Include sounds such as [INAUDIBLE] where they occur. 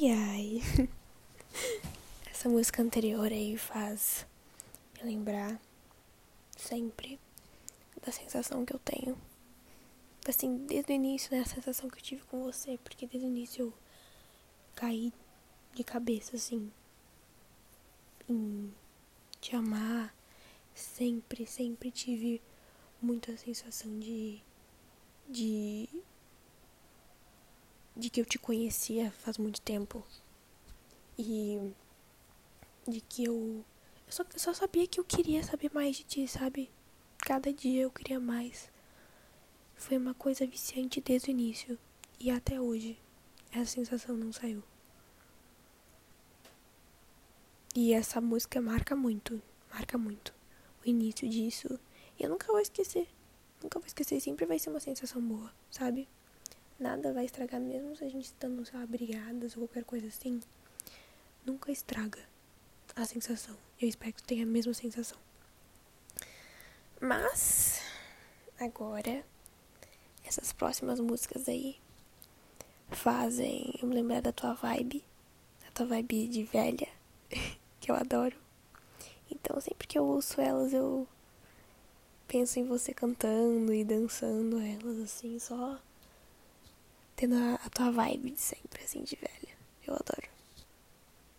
Ai ai. [LAUGHS] Essa música anterior aí faz me lembrar sempre da sensação que eu tenho. Assim, desde o início, né? A sensação que eu tive com você. Porque desde o início eu caí de cabeça, assim. Em te amar. Sempre, sempre tive muita sensação de. de. De que eu te conhecia faz muito tempo. E. de que eu. Eu só, eu só sabia que eu queria saber mais de ti, sabe? Cada dia eu queria mais. Foi uma coisa viciante desde o início. E até hoje. Essa sensação não saiu. E essa música marca muito. Marca muito. O início disso. E eu nunca vou esquecer. Nunca vou esquecer. Sempre vai ser uma sensação boa, sabe? Nada vai estragar, mesmo se a gente estando, sei lá, brigadas ou qualquer coisa assim. Nunca estraga a sensação. Eu espero que tenha a mesma sensação. Mas, agora, essas próximas músicas aí fazem eu me lembrar da tua vibe, da tua vibe de velha, [LAUGHS] que eu adoro. Então, sempre que eu ouço elas, eu penso em você cantando e dançando elas, assim, só tendo a, a tua vibe de sempre, assim, de velha. Eu adoro.